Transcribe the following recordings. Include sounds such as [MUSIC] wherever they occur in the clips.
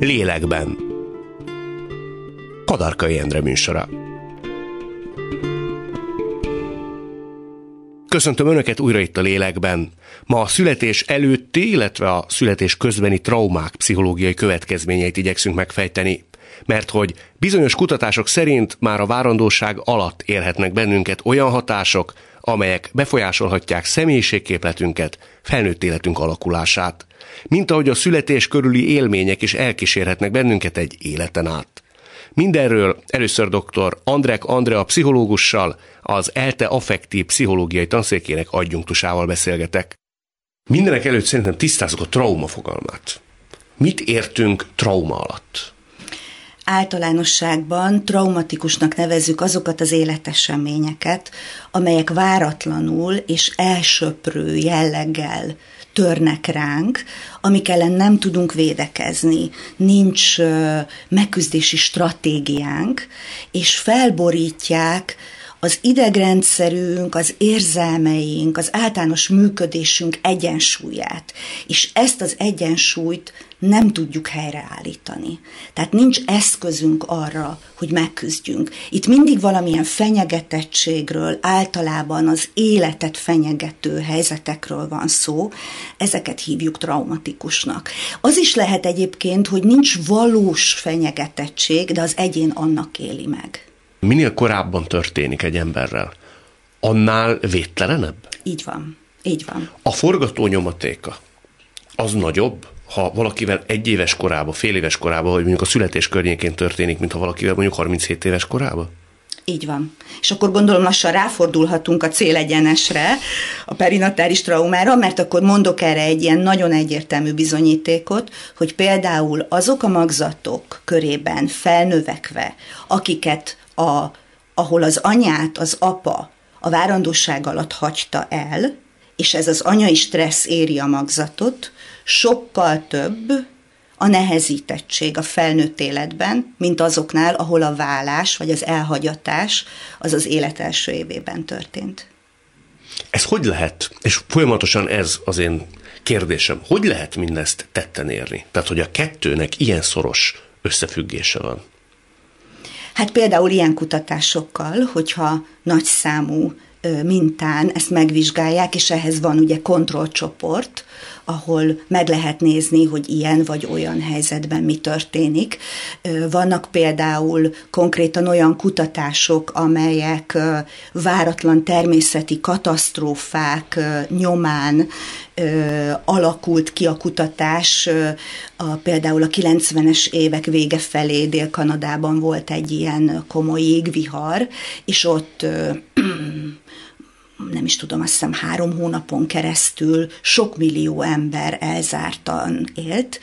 Lélekben. Kadarkai Endre műsora. Köszöntöm Önöket újra itt a lélekben. Ma a születés előtti, illetve a születés közbeni traumák pszichológiai következményeit igyekszünk megfejteni. Mert hogy bizonyos kutatások szerint már a várandóság alatt érhetnek bennünket olyan hatások, amelyek befolyásolhatják személyiségképletünket, felnőtt életünk alakulását. Mint ahogy a születés körüli élmények is elkísérhetnek bennünket egy életen át. Mindenről először dr. Andrek Andrea pszichológussal, az ELTE affektív pszichológiai tanszékének adjunktusával beszélgetek. Mindenek előtt szerintem tisztázzuk a trauma fogalmát. Mit értünk trauma alatt? Általánosságban traumatikusnak nevezzük azokat az életeseményeket, amelyek váratlanul és elsöprő jelleggel törnek ránk, amik ellen nem tudunk védekezni, nincs megküzdési stratégiánk, és felborítják az idegrendszerünk, az érzelmeink, az általános működésünk egyensúlyát. És ezt az egyensúlyt nem tudjuk helyreállítani. Tehát nincs eszközünk arra, hogy megküzdjünk. Itt mindig valamilyen fenyegetettségről, általában az életet fenyegető helyzetekről van szó, ezeket hívjuk traumatikusnak. Az is lehet egyébként, hogy nincs valós fenyegetettség, de az egyén annak éli meg minél korábban történik egy emberrel, annál védtelenebb? Így van. Így van. A forgatónyomatéka az nagyobb, ha valakivel egy éves korában, fél éves korában, vagy mondjuk a születés környékén történik, mint ha valakivel mondjuk 37 éves korában? Így van. És akkor gondolom lassan ráfordulhatunk a célegyenesre, a perinatáris traumára, mert akkor mondok erre egy ilyen nagyon egyértelmű bizonyítékot, hogy például azok a magzatok körében felnövekve, akiket a, ahol az anyát az apa a várandóság alatt hagyta el, és ez az anyai stressz éri a magzatot, sokkal több a nehezítettség a felnőtt életben, mint azoknál, ahol a vállás vagy az elhagyatás az az élet első évében történt. Ez hogy lehet, és folyamatosan ez az én kérdésem, hogy lehet mindezt tetten érni? Tehát, hogy a kettőnek ilyen szoros összefüggése van. Hát például ilyen kutatásokkal, hogyha nagy számú mintán ezt megvizsgálják, és ehhez van ugye kontrollcsoport, ahol meg lehet nézni, hogy ilyen vagy olyan helyzetben mi történik. Vannak például konkrétan olyan kutatások, amelyek váratlan természeti katasztrófák nyomán alakult ki a kutatás. A, például a 90-es évek vége felé Dél-Kanadában volt egy ilyen komoly jégvihar, és ott nem is tudom, azt hiszem három hónapon keresztül sok millió ember elzártan élt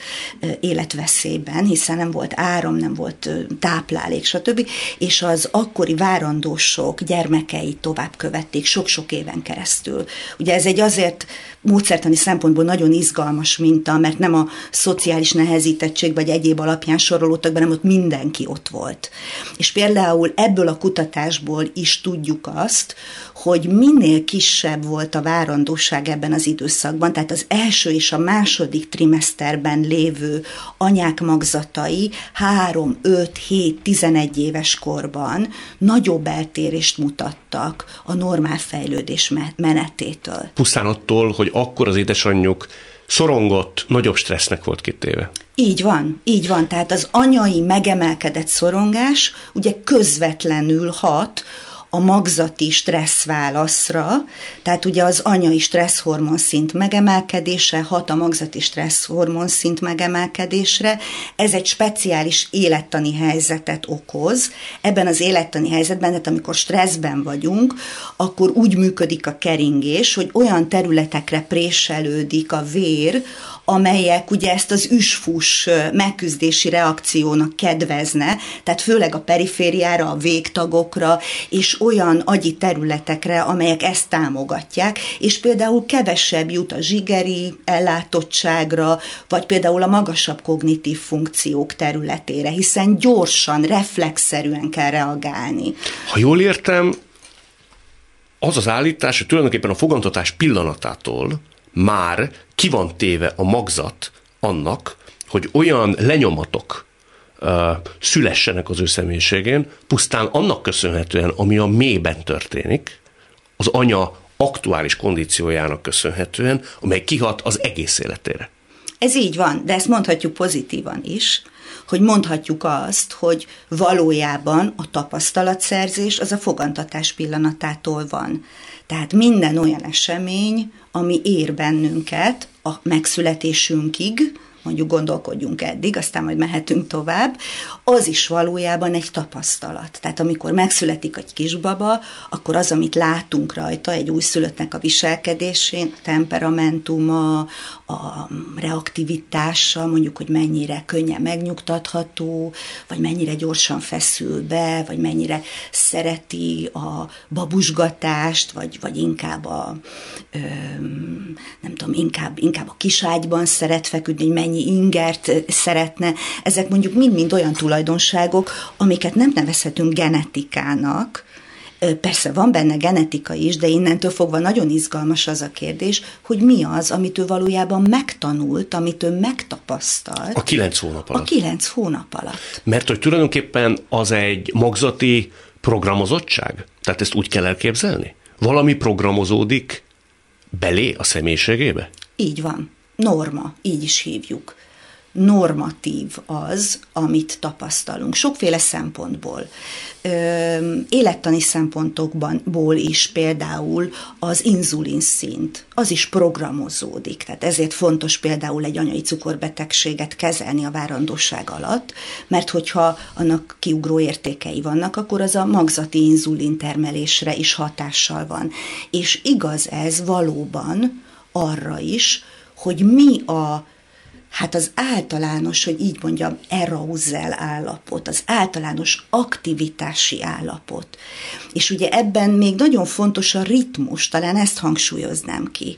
életveszélyben, hiszen nem volt áram, nem volt táplálék, stb. És az akkori várandósok gyermekei tovább követték sok-sok éven keresztül. Ugye ez egy azért módszertani szempontból nagyon izgalmas minta, mert nem a szociális nehezítettség vagy egyéb alapján sorolódtak be, hanem ott mindenki ott volt. És például ebből a kutatásból is tudjuk azt, hogy minél kisebb volt a várandóság ebben az időszakban, tehát az első és a második trimeszterben lévő anyák magzatai 3, 5, 7, 11 éves korban nagyobb eltérést mutattak a normál fejlődés menetétől. Pusztán attól, hogy akkor az édesanyjuk szorongott, nagyobb stressznek volt kitéve. Így van, így van. Tehát az anyai megemelkedett szorongás ugye közvetlenül hat a magzati stresszválaszra, tehát ugye az anyai stresszhormon szint megemelkedése hat a magzati stresszhormon szint megemelkedésre. Ez egy speciális élettani helyzetet okoz. Ebben az élettani helyzetben, tehát amikor stresszben vagyunk, akkor úgy működik a keringés, hogy olyan területekre préselődik a vér, amelyek ugye ezt az üsfus megküzdési reakciónak kedvezne, tehát főleg a perifériára, a végtagokra, és olyan agyi területekre, amelyek ezt támogatják, és például kevesebb jut a zsigeri ellátottságra, vagy például a magasabb kognitív funkciók területére, hiszen gyorsan, reflexzerűen kell reagálni. Ha jól értem, az az állítás, hogy tulajdonképpen a fogantatás pillanatától már ki van téve a magzat annak, hogy olyan lenyomatok uh, szülessenek az ő személyiségén, pusztán annak köszönhetően, ami a mélyben történik, az anya aktuális kondíciójának köszönhetően, amely kihat az egész életére. Ez így van, de ezt mondhatjuk pozitívan is, hogy mondhatjuk azt, hogy valójában a tapasztalatszerzés az a fogantatás pillanatától van. Tehát minden olyan esemény, ami ér bennünket a megszületésünkig, mondjuk gondolkodjunk eddig, aztán majd mehetünk tovább, az is valójában egy tapasztalat. Tehát amikor megszületik egy kisbaba, akkor az, amit látunk rajta, egy újszülöttnek a viselkedésén, temperamentuma, a reaktivitása, mondjuk, hogy mennyire könnyen megnyugtatható, vagy mennyire gyorsan feszül be, vagy mennyire szereti a babusgatást, vagy, vagy inkább a, ö, nem tudom, inkább, inkább a kiságyban szeret feküdni, hogy mennyi ingert szeretne. Ezek mondjuk mind-mind olyan tulajdonságok, amiket nem nevezhetünk genetikának, Persze van benne genetika is, de innentől fogva nagyon izgalmas az a kérdés, hogy mi az, amit ő valójában megtanult, amit ő megtapasztalt. A kilenc hónap alatt. A kilenc hónap alatt. Mert hogy tulajdonképpen az egy magzati programozottság? Tehát ezt úgy kell elképzelni? Valami programozódik belé a személyiségébe? Így van norma, így is hívjuk. Normatív az, amit tapasztalunk. Sokféle szempontból. Élettani szempontokból is például az inzulin szint, az is programozódik. Tehát ezért fontos például egy anyai cukorbetegséget kezelni a várandóság alatt, mert hogyha annak kiugró értékei vannak, akkor az a magzati inzulin termelésre is hatással van. És igaz ez valóban arra is, hogy mi a hát az általános, hogy így mondjam, arousal állapot, az általános aktivitási állapot. És ugye ebben még nagyon fontos a ritmus, talán ezt hangsúlyoznám ki,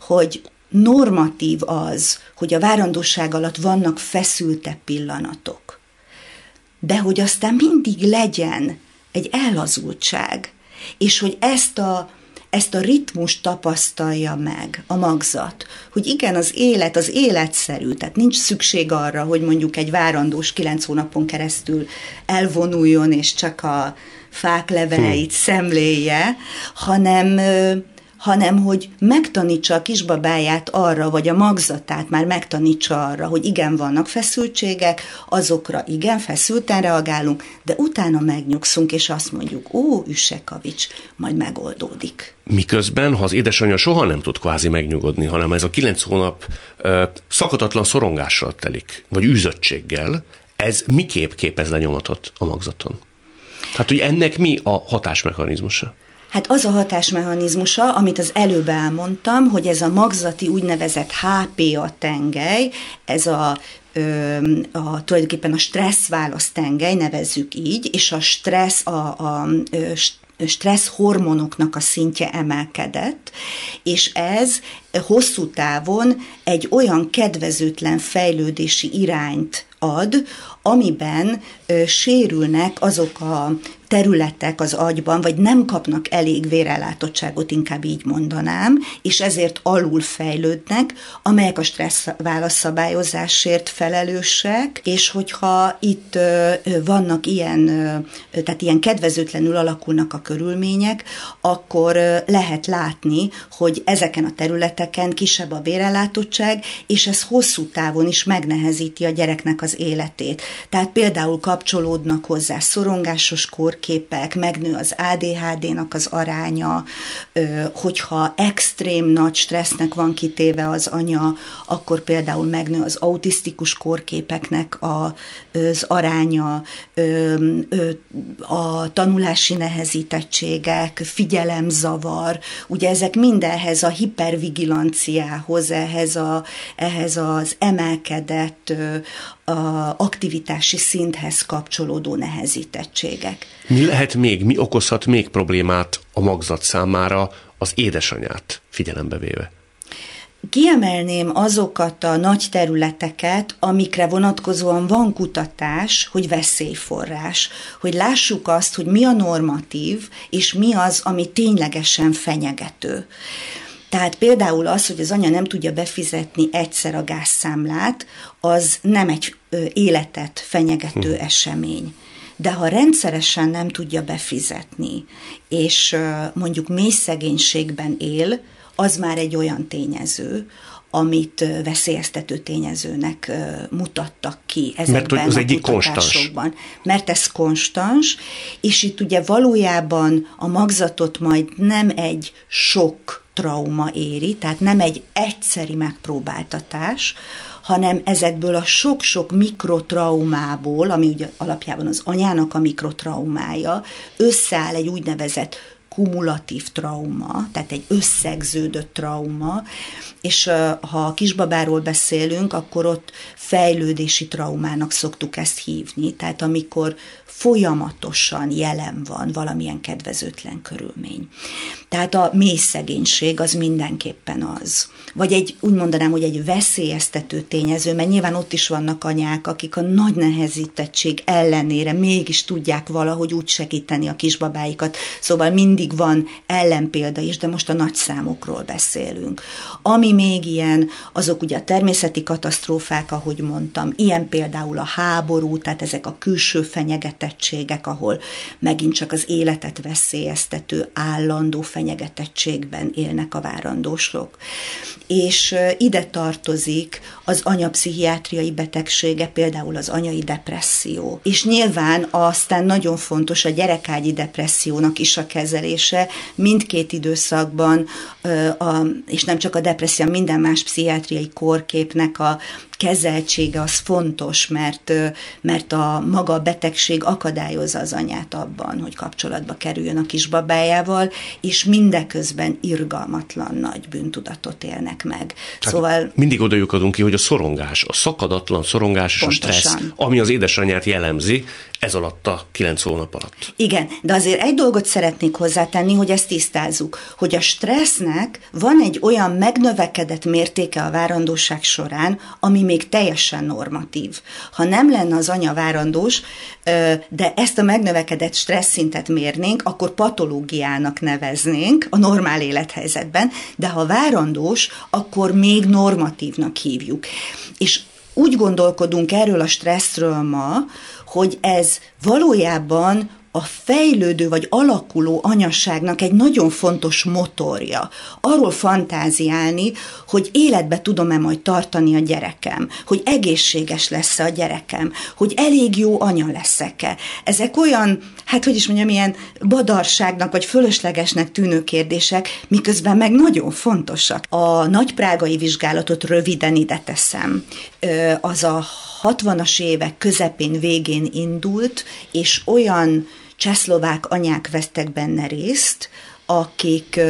hogy normatív az, hogy a várandóság alatt vannak feszültebb pillanatok, de hogy aztán mindig legyen egy ellazultság, és hogy ezt a ezt a ritmus tapasztalja meg a magzat, hogy igen, az élet az életszerű, tehát nincs szükség arra, hogy mondjuk egy várandós kilenc hónapon keresztül elvonuljon, és csak a fák leveleit hm. szemléje, hanem hanem hogy megtanítsa a kisbabáját arra, vagy a magzatát már megtanítsa arra, hogy igen, vannak feszültségek, azokra igen, feszülten reagálunk, de utána megnyugszunk, és azt mondjuk, ó, Üssekavics, majd megoldódik. Miközben, ha az édesanyja soha nem tud kvázi megnyugodni, hanem ez a kilenc hónap ö, szakadatlan szorongással telik, vagy űzöttséggel, ez miképp képez lenyomatot a magzaton? Hát, hogy ennek mi a hatásmechanizmusa? Hát az a hatásmechanizmusa, amit az előbb elmondtam, hogy ez a magzati úgynevezett HPA tengely, ez a a, tulajdonképpen a stressz tengely, nevezzük így, és a stressz, a, a, a stressz hormonoknak a szintje emelkedett, és ez hosszú távon egy olyan kedvezőtlen fejlődési irányt ad, amiben ö, sérülnek azok a területek az agyban, vagy nem kapnak elég vérellátottságot, inkább így mondanám, és ezért alul fejlődnek, amelyek a stressz válaszszabályozásért felelősek, és hogyha itt vannak ilyen, tehát ilyen kedvezőtlenül alakulnak a körülmények, akkor lehet látni, hogy ezeken a területeken kisebb a vérellátottság, és ez hosszú távon is megnehezíti a gyereknek az életét. Tehát például kapcsolódnak hozzá szorongásos kórképek, megnő az ADHD-nak az aránya, hogyha extrém nagy stressznek van kitéve az anya, akkor például megnő az autisztikus kórképeknek az aránya, a tanulási nehezítettségek, figyelemzavar, ugye ezek mindenhez a hipervigilanciához, ehhez, a, ehhez az emelkedett a aktivitási szinthez kapcsolódó nehezítettségek. Mi lehet még, mi okozhat még problémát a magzat számára az édesanyát figyelembe véve? Kiemelném azokat a nagy területeket, amikre vonatkozóan van kutatás, hogy veszélyforrás, hogy lássuk azt, hogy mi a normatív, és mi az, ami ténylegesen fenyegető. Tehát például az, hogy az anya nem tudja befizetni egyszer a gázszámlát, az nem egy életet fenyegető hm. esemény. De ha rendszeresen nem tudja befizetni, és mondjuk mély szegénységben él, az már egy olyan tényező, amit veszélyeztető tényezőnek mutattak ki ezekben Mert hogy az a egyik konstans. Mert ez konstans, és itt ugye valójában a magzatot majd nem egy sok trauma éri, tehát nem egy egyszeri megpróbáltatás, hanem ezekből a sok-sok mikrotraumából, ami ugye alapjában az anyának a mikrotraumája, összeáll egy úgynevezett kumulatív trauma, tehát egy összegződött trauma, és ha a kisbabáról beszélünk, akkor ott fejlődési traumának szoktuk ezt hívni, tehát amikor folyamatosan jelen van valamilyen kedvezőtlen körülmény. Tehát a mély szegénység az mindenképpen az. Vagy egy, úgy mondanám, hogy egy veszélyeztető tényező, mert nyilván ott is vannak anyák, akik a nagy nehezítettség ellenére mégis tudják valahogy úgy segíteni a kisbabáikat. Szóval mindig van ellenpélda is, de most a nagy számokról beszélünk. Ami még ilyen, azok ugye a természeti katasztrófák, ahogy mondtam, ilyen például a háború, tehát ezek a külső fenyegetettségek, ahol megint csak az életet veszélyeztető állandó fenyegetettségben élnek a várandósok. És ide tartozik az anyapszichiátriai betegsége, például az anyai depresszió. És nyilván aztán nagyon fontos a gyerekágyi depressziónak is a kezelése, mindkét időszakban, és nem csak a depresszió, minden más pszichiátriai kórképnek a kezeltsége az fontos, mert, mert a maga a betegség akadályozza az anyát abban, hogy kapcsolatba kerüljön a kisbabájával, és mindeközben irgalmatlan nagy bűntudatot élnek meg. Tehát szóval mindig oda lyukadunk ki, hogy a szorongás, a szakadatlan szorongás és pontosan. a stressz, ami az édesanyját jellemzi, ez alatt a kilenc hónap alatt. Igen, de azért egy dolgot szeretnék hozzátenni, hogy ezt tisztázzuk, hogy a stressznek van egy olyan megnövekedett mértéke a várandóság során, ami még teljesen normatív. Ha nem lenne az anya várandós, de ezt a megnövekedett stressz szintet mérnénk, akkor patológiának neveznénk a normál élethelyzetben, de ha várandós, akkor még normatívnak hívjuk. És úgy gondolkodunk erről a stresszről ma, hogy ez valójában a fejlődő vagy alakuló anyasságnak egy nagyon fontos motorja. Arról fantáziálni, hogy életbe tudom-e majd tartani a gyerekem, hogy egészséges lesz a gyerekem, hogy elég jó anya leszek-e. Ezek olyan, hát hogy is mondjam, ilyen badarságnak vagy fölöslegesnek tűnő kérdések, miközben meg nagyon fontosak. A nagyprágai vizsgálatot röviden ide teszem. Az a 60-as évek közepén végén indult, és olyan csehszlovák anyák vesztek benne részt, akik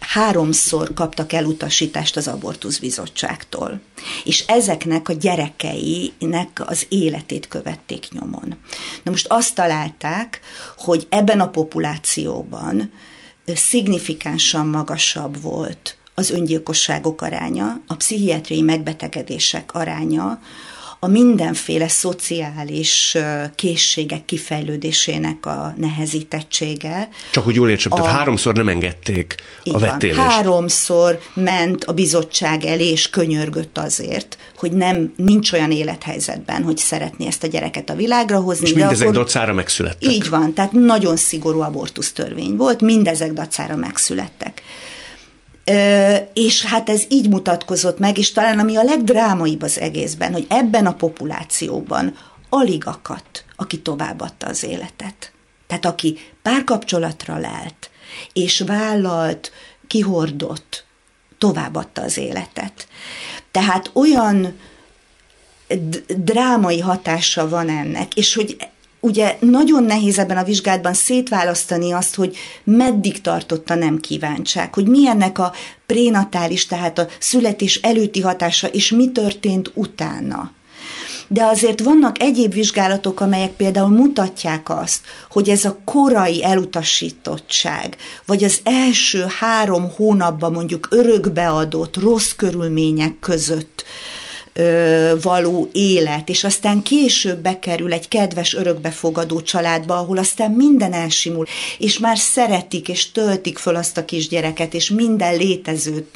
háromszor kaptak elutasítást az abortuszbizottságtól. És ezeknek a gyerekeinek az életét követték nyomon. Na most azt találták, hogy ebben a populációban szignifikánsan magasabb volt az öngyilkosságok aránya, a pszichiátriai megbetegedések aránya, a mindenféle szociális készségek kifejlődésének a nehezítettsége. Csak hogy jól értsem, a, tehát háromszor nem engedték a vettélést. Háromszor ment a bizottság elé, és könyörgött azért, hogy nem nincs olyan élethelyzetben, hogy szeretné ezt a gyereket a világra hozni. És mindezek akkor, dacára megszülettek. Így van, tehát nagyon szigorú abortusztörvény volt, mindezek dacára megszülettek és hát ez így mutatkozott meg, és talán ami a legdrámaibb az egészben, hogy ebben a populációban alig akadt, aki továbbadta az életet. Tehát aki párkapcsolatra lelt, és vállalt, kihordott, továbbadta az életet. Tehát olyan drámai hatása van ennek, és hogy ugye nagyon nehéz ebben a vizsgálatban szétválasztani azt, hogy meddig tartott a nem kíváncság, hogy milyennek a prénatális, tehát a születés előtti hatása, és mi történt utána. De azért vannak egyéb vizsgálatok, amelyek például mutatják azt, hogy ez a korai elutasítottság, vagy az első három hónapban mondjuk örökbeadott rossz körülmények között ö, való élet, és aztán később bekerül egy kedves örökbefogadó családba, ahol aztán minden elsimul, és már szeretik és töltik föl azt a kisgyereket, és minden létező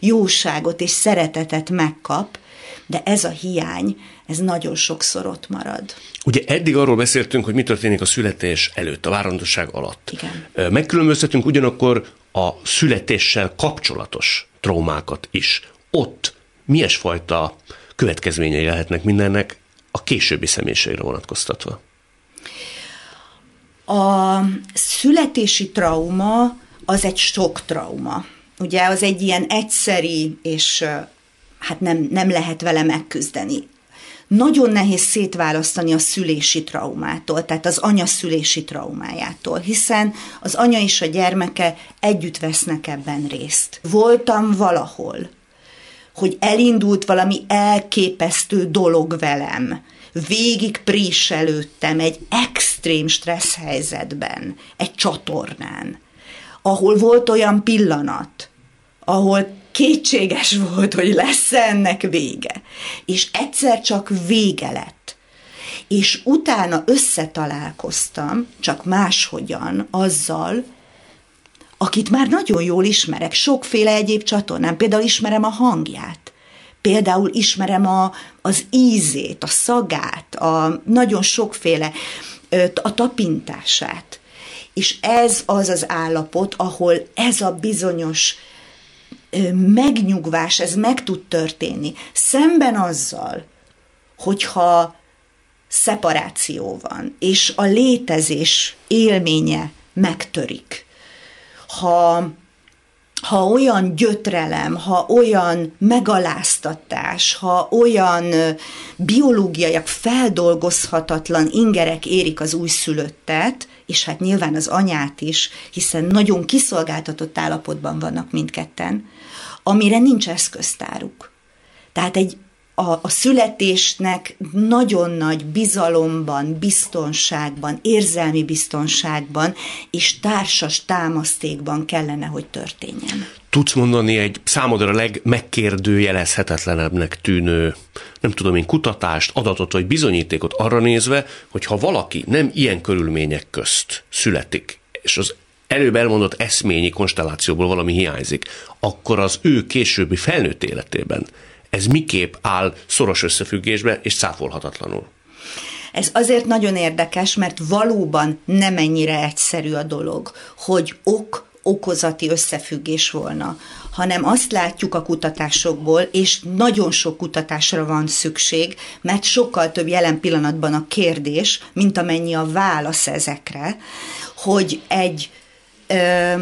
jóságot és szeretetet megkap, de ez a hiány, ez nagyon sokszor ott marad. Ugye eddig arról beszéltünk, hogy mi történik a születés előtt, a várandosság alatt. Igen. Megkülönböztetünk ugyanakkor a születéssel kapcsolatos traumákat is. Ott milyen fajta következményei lehetnek mindennek a későbbi személyiségre vonatkoztatva? A születési trauma az egy sok trauma. Ugye az egy ilyen egyszeri, és hát nem, nem lehet vele megküzdeni. Nagyon nehéz szétválasztani a szülési traumától, tehát az anya szülési traumájától, hiszen az anya és a gyermeke együtt vesznek ebben részt. Voltam valahol, hogy elindult valami elképesztő dolog velem, végig préselődtem egy extrém stressz helyzetben, egy csatornán, ahol volt olyan pillanat, ahol kétséges [LAUGHS] volt, hogy lesz ennek vége. És egyszer csak vége lett. És utána összetalálkoztam, csak máshogyan, azzal, akit már nagyon jól ismerek, sokféle egyéb csatornán, például ismerem a hangját, például ismerem a, az ízét, a szagát, a nagyon sokféle, a tapintását. És ez az az állapot, ahol ez a bizonyos megnyugvás, ez meg tud történni. Szemben azzal, hogyha szeparáció van, és a létezés élménye megtörik. Ha, ha olyan gyötrelem, ha olyan megaláztatás, ha olyan biológiaiak feldolgozhatatlan ingerek érik az újszülöttet, és hát nyilván az anyát is, hiszen nagyon kiszolgáltatott állapotban vannak mindketten, amire nincs eszköztáruk. Tehát egy a, a születésnek nagyon nagy bizalomban, biztonságban, érzelmi biztonságban és társas támasztékban kellene, hogy történjen. Tudsz mondani egy számodra legmegkérdőjelezhetetlenebbnek tűnő, nem tudom én, kutatást, adatot vagy bizonyítékot arra nézve, hogy ha valaki nem ilyen körülmények közt születik, és az előbb elmondott eszményi konstellációból valami hiányzik, akkor az ő későbbi felnőtt életében ez miképp áll szoros összefüggésbe és cáfolhatatlanul? Ez azért nagyon érdekes, mert valóban nem ennyire egyszerű a dolog, hogy ok okozati összefüggés volna, hanem azt látjuk a kutatásokból, és nagyon sok kutatásra van szükség, mert sokkal több jelen pillanatban a kérdés, mint amennyi a válasz ezekre, hogy egy ö,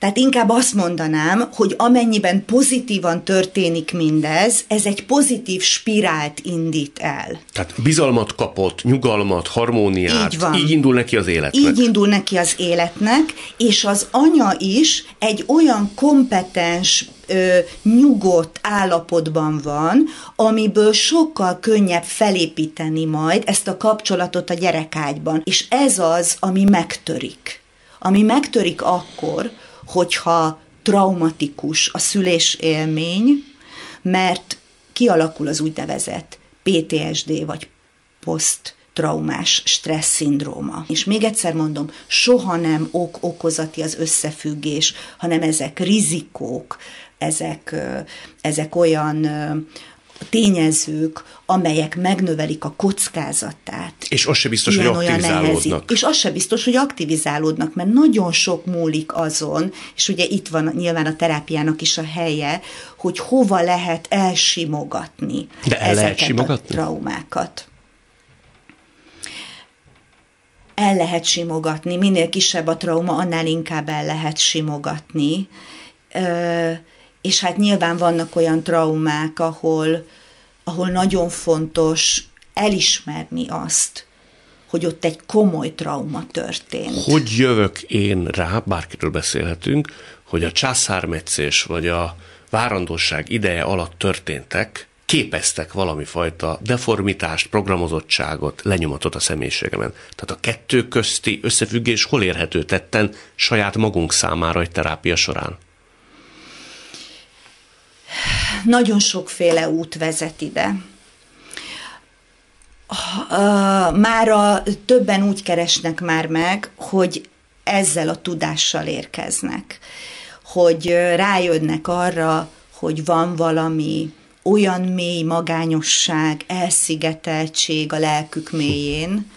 tehát inkább azt mondanám, hogy amennyiben pozitívan történik mindez, ez egy pozitív spirált indít el. Tehát bizalmat kapott, nyugalmat, harmóniát, így, van. így indul neki az életnek. Így indul neki az életnek, és az anya is egy olyan kompetens, ö, nyugodt állapotban van, amiből sokkal könnyebb felépíteni majd ezt a kapcsolatot a gyerekágyban. És ez az, ami megtörik. Ami megtörik akkor, hogyha traumatikus a szülés élmény, mert kialakul az úgynevezett PTSD vagy poszttraumás stressz szindróma. És még egyszer mondom, soha nem ok-okozati az összefüggés, hanem ezek rizikók, ezek, ezek olyan tényezők, amelyek megnövelik a kockázatát. És az se biztos, hogy aktivizálódnak. És az se biztos, hogy aktivizálódnak, mert nagyon sok múlik azon, és ugye itt van nyilván a terápiának is a helye, hogy hova lehet elsimogatni De el ezeket lehet simogatni? a traumákat. El lehet simogatni, minél kisebb a trauma, annál inkább el lehet simogatni. Ö- és hát nyilván vannak olyan traumák, ahol, ahol nagyon fontos elismerni azt, hogy ott egy komoly trauma történt. Hogy jövök én rá, bárkiről beszélhetünk, hogy a császármetszés vagy a várandóság ideje alatt történtek, képeztek valami fajta deformitást, programozottságot, lenyomatot a személyiségemen. Tehát a kettő közti összefüggés hol érhető tetten saját magunk számára egy terápia során? Nagyon sokféle út vezet ide. Már a többen úgy keresnek már meg, hogy ezzel a tudással érkeznek, hogy rájönnek arra, hogy van valami olyan mély magányosság, elszigeteltség a lelkük mélyén,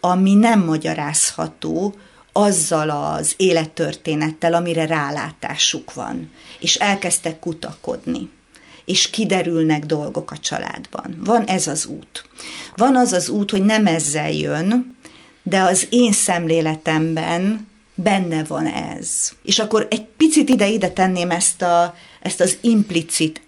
ami nem magyarázható azzal az élettörténettel, amire rálátásuk van. És elkezdtek kutakodni és kiderülnek dolgok a családban. Van ez az út. Van az az út, hogy nem ezzel jön, de az én szemléletemben benne van ez. És akkor egy picit ide-ide tenném ezt, a, ezt az implicit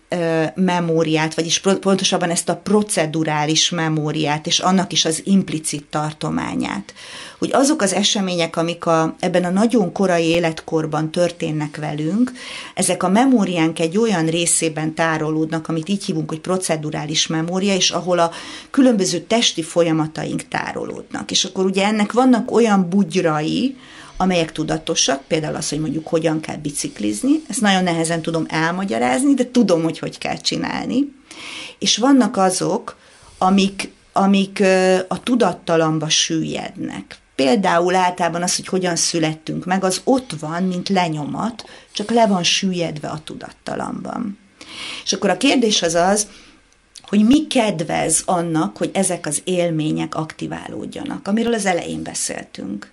memóriát, vagyis pontosabban ezt a procedurális memóriát, és annak is az implicit tartományát. Hogy azok az események, amik a, ebben a nagyon korai életkorban történnek velünk, ezek a memóriánk egy olyan részében tárolódnak, amit így hívunk, hogy procedurális memória, és ahol a különböző testi folyamataink tárolódnak. És akkor ugye ennek vannak olyan bugyrai, amelyek tudatosak, például az, hogy mondjuk hogyan kell biciklizni, ezt nagyon nehezen tudom elmagyarázni, de tudom, hogy hogy kell csinálni. És vannak azok, amik, amik a tudattalamba süllyednek. Például általában az, hogy hogyan születtünk meg, az ott van, mint lenyomat, csak le van süllyedve a tudattalamban. És akkor a kérdés az az, hogy mi kedvez annak, hogy ezek az élmények aktiválódjanak, amiről az elején beszéltünk.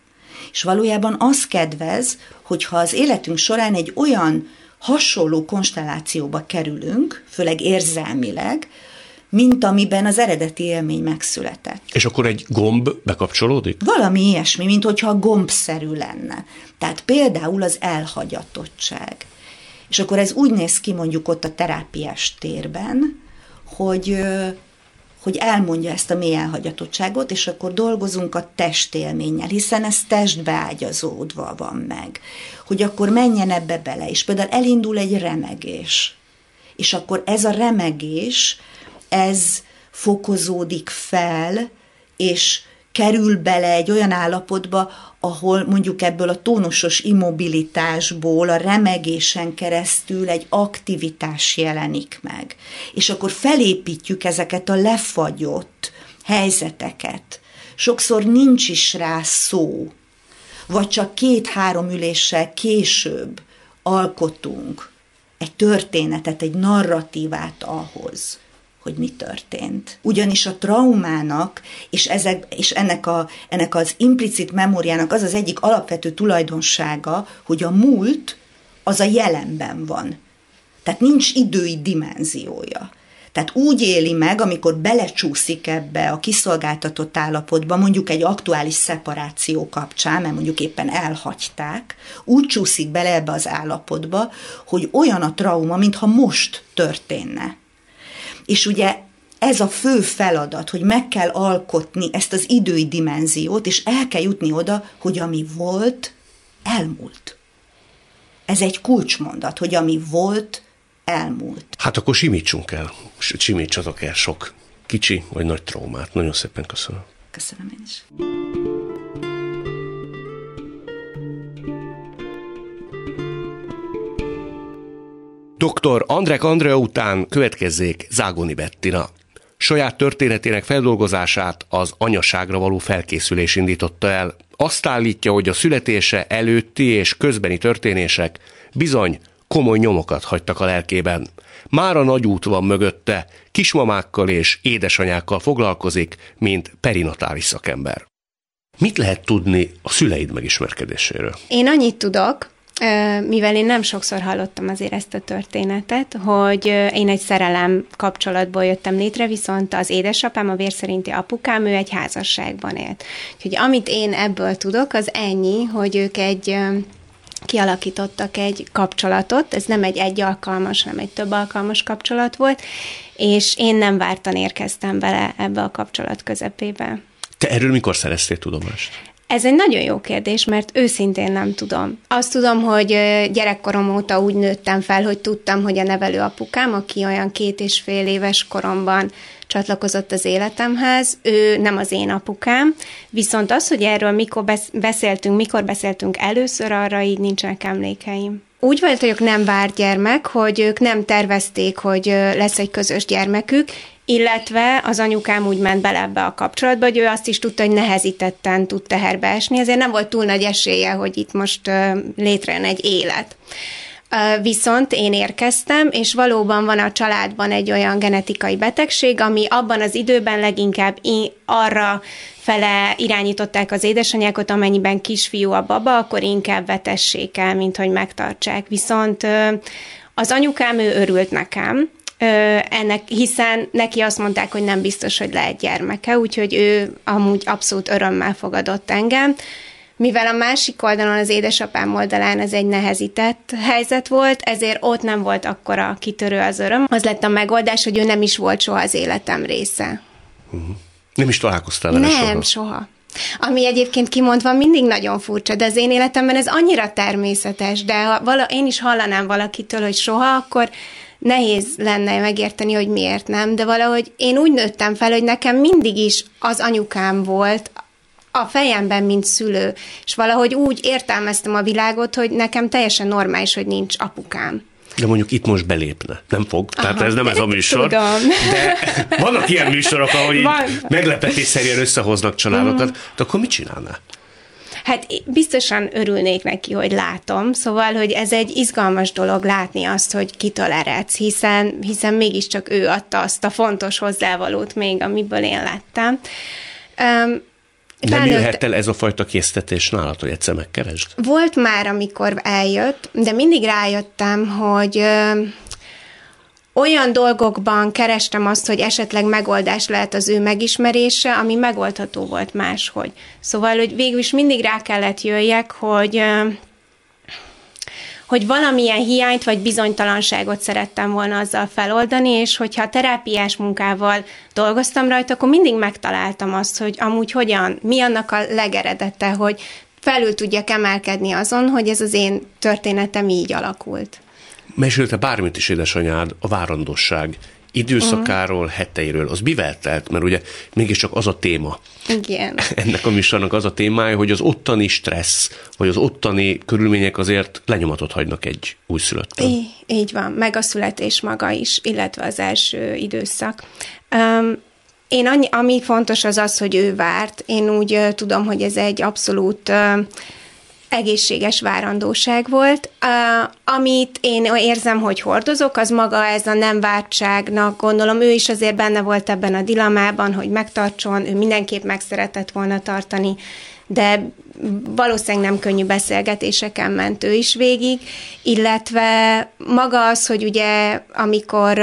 És valójában az kedvez, hogyha az életünk során egy olyan hasonló konstellációba kerülünk, főleg érzelmileg, mint amiben az eredeti élmény megszületett. És akkor egy gomb bekapcsolódik? Valami ilyesmi, mint hogyha gombszerű lenne. Tehát például az elhagyatottság. És akkor ez úgy néz ki mondjuk ott a terápiás térben, hogy hogy elmondja ezt a mély elhagyatottságot, és akkor dolgozunk a testélménnyel, hiszen ez testbe ágyazódva van meg. Hogy akkor menjen ebbe bele, és például elindul egy remegés. És akkor ez a remegés, ez fokozódik fel, és kerül bele egy olyan állapotba, ahol mondjuk ebből a tónusos immobilitásból a remegésen keresztül egy aktivitás jelenik meg. És akkor felépítjük ezeket a lefagyott helyzeteket. Sokszor nincs is rá szó, vagy csak két-három üléssel később alkotunk egy történetet, egy narratívát ahhoz, hogy mi történt. Ugyanis a traumának és, ezek, és ennek, a, ennek az implicit memóriának az az egyik alapvető tulajdonsága, hogy a múlt az a jelenben van. Tehát nincs idői dimenziója. Tehát úgy éli meg, amikor belecsúszik ebbe a kiszolgáltatott állapotba, mondjuk egy aktuális szeparáció kapcsán, mert mondjuk éppen elhagyták, úgy csúszik bele ebbe az állapotba, hogy olyan a trauma, mintha most történne. És ugye ez a fő feladat, hogy meg kell alkotni ezt az idői dimenziót, és el kell jutni oda, hogy ami volt, elmúlt. Ez egy kulcsmondat, hogy ami volt, elmúlt. Hát akkor simítsunk el, simítsatok el sok kicsi vagy nagy traumát. Nagyon szépen köszönöm. Köszönöm én is. Dr. Andrek Andrea után következzék Zágoni Bettina. Saját történetének feldolgozását az anyaságra való felkészülés indította el. Azt állítja, hogy a születése előtti és közbeni történések bizony komoly nyomokat hagytak a lelkében. Már a nagy út van mögötte, kismamákkal és édesanyákkal foglalkozik, mint perinatális szakember. Mit lehet tudni a szüleid megismerkedéséről? Én annyit tudok, mivel én nem sokszor hallottam azért ezt a történetet, hogy én egy szerelem kapcsolatból jöttem létre, viszont az édesapám, a vérszerinti apukám, ő egy házasságban élt. Úgyhogy amit én ebből tudok, az ennyi, hogy ők egy kialakítottak egy kapcsolatot, ez nem egy egy alkalmas, hanem egy több alkalmas kapcsolat volt, és én nem vártan érkeztem bele ebbe a kapcsolat közepébe. Te erről mikor szereztél tudomást? Ez egy nagyon jó kérdés, mert őszintén nem tudom. Azt tudom, hogy gyerekkorom óta úgy nőttem fel, hogy tudtam, hogy a nevelő apukám, aki olyan két és fél éves koromban csatlakozott az életemhez, ő nem az én apukám, viszont az, hogy erről mikor beszéltünk, mikor beszéltünk először, arra így nincsenek emlékeim. úgy ők nem várt gyermek, hogy ők nem tervezték, hogy lesz egy közös gyermekük, illetve az anyukám úgy ment bele ebbe a kapcsolatba, hogy ő azt is tudta, hogy nehezítetten tud teherbe esni, ezért nem volt túl nagy esélye, hogy itt most létrejön egy élet. Viszont én érkeztem, és valóban van a családban egy olyan genetikai betegség, ami abban az időben leginkább arra fele irányították az édesanyákat, amennyiben kisfiú a baba, akkor inkább vetessék el, mint hogy megtartsák. Viszont az anyukám, ő örült nekem, ennek, hiszen neki azt mondták, hogy nem biztos, hogy lehet gyermeke, úgyhogy ő amúgy abszolút örömmel fogadott engem. Mivel a másik oldalon, az édesapám oldalán ez egy nehezített helyzet volt, ezért ott nem volt akkora kitörő az öröm. Az lett a megoldás, hogy ő nem is volt soha az életem része. Uh-huh. Nem is találkoztál vele soha? Nem, soha. Ami egyébként kimondva mindig nagyon furcsa, de az én életemben ez annyira természetes, de ha vala, én is hallanám valakitől, hogy soha, akkor nehéz lenne megérteni, hogy miért nem, de valahogy én úgy nőttem fel, hogy nekem mindig is az anyukám volt a fejemben, mint szülő, és valahogy úgy értelmeztem a világot, hogy nekem teljesen normális, hogy nincs apukám. De mondjuk itt most belépne. Nem fog. Aha, Tehát ez nem ez a műsor. Tudom. De vannak ilyen műsorok, ahol így meglepetésszerűen összehoznak családokat. De akkor mit csinálná? Hát biztosan örülnék neki, hogy látom, szóval, hogy ez egy izgalmas dolog látni azt, hogy kitől eredsz, hiszen, hiszen mégiscsak ő adta azt a fontos hozzávalót még, amiből én láttam. Um, nem Felnőtt... jöhet el ez a fajta késztetés nálad, hogy egyszer megkeresd? Volt már, amikor eljött, de mindig rájöttem, hogy olyan dolgokban kerestem azt, hogy esetleg megoldás lehet az ő megismerése, ami megoldható volt máshogy. Szóval, hogy végül is mindig rá kellett jöjjek, hogy hogy valamilyen hiányt vagy bizonytalanságot szerettem volna azzal feloldani, és hogyha a terápiás munkával dolgoztam rajta, akkor mindig megtaláltam azt, hogy amúgy hogyan, mi annak a legeredete, hogy felül tudjak emelkedni azon, hogy ez az én történetem így alakult. Mesélte bármit is édesanyád, a várandosság időszakáról, uh-huh. heteiről, az mivel telt? Mert ugye mégiscsak az a téma. Igen. [LAUGHS] Ennek a műsornak az a témája, hogy az ottani stressz, vagy az ottani körülmények azért lenyomatot hagynak egy újszülötten. Így, így van, meg a születés maga is, illetve az első időszak. Um, én annyi, ami fontos az az, hogy ő várt. Én úgy uh, tudom, hogy ez egy abszolút uh, egészséges várandóság volt. Amit én érzem, hogy hordozok, az maga ez a nem vártságnak, gondolom ő is azért benne volt ebben a dilemában, hogy megtartson, ő mindenképp meg szeretett volna tartani de valószínűleg nem könnyű beszélgetéseken ment ő is végig, illetve maga az, hogy ugye amikor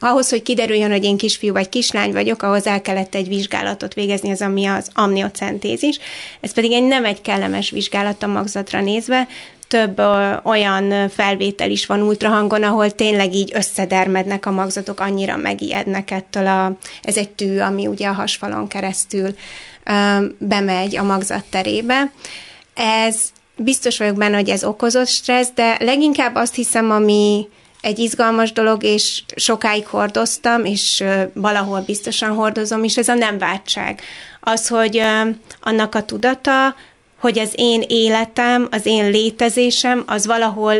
ahhoz, hogy kiderüljön, hogy én kisfiú vagy kislány vagyok, ahhoz el kellett egy vizsgálatot végezni, az ami az amniocentézis. Ez pedig egy nem egy kellemes vizsgálat a magzatra nézve, több olyan felvétel is van ultrahangon, ahol tényleg így összedermednek a magzatok, annyira megijednek ettől a, ez egy tű, ami ugye a hasfalon keresztül bemegy a magzat terébe. Ez biztos vagyok benne, hogy ez okozott stressz, de leginkább azt hiszem, ami egy izgalmas dolog, és sokáig hordoztam, és valahol biztosan hordozom, és ez a nem váltság. Az, hogy annak a tudata, hogy az én életem, az én létezésem, az valahol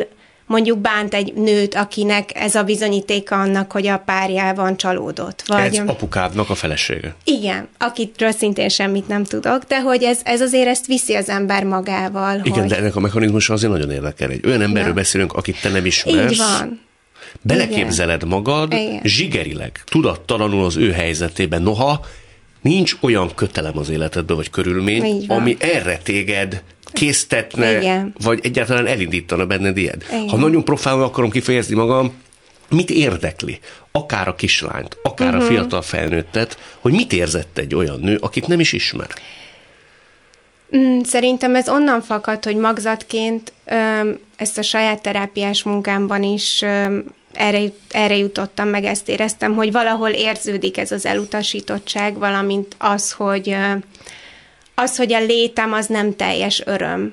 mondjuk bánt egy nőt, akinek ez a bizonyítéka annak, hogy a párjában csalódott. Vagy... Ez apukádnak a felesége. Igen, akitről szintén semmit nem tudok, de hogy ez, ez azért ezt viszi az ember magával. Igen, hogy... de ennek a mechanizmusa azért nagyon érdekel. Egy olyan emberről ja. beszélünk, akit te nem ismersz. Így van. Beleképzeled magad, Igen. zsigerileg, tudattalanul az ő helyzetében. Noha nincs olyan kötelem az életedben, vagy körülmény, ami erre téged késztetne, Igen. vagy egyáltalán elindítana benned ilyet. Igen. Ha nagyon profánul akarom kifejezni magam, mit érdekli? Akár a kislányt, akár uh-huh. a mhm. fiatal felnőttet, hogy mit érzett egy olyan nő, akit nem is ismer? Mm, szerintem ez onnan fakad, hogy magzatként ezt a saját terápiás munkámban is erre, erre jutottam, meg ezt éreztem, hogy valahol érződik ez az elutasítottság, valamint az, hogy az, hogy a létem az nem teljes öröm.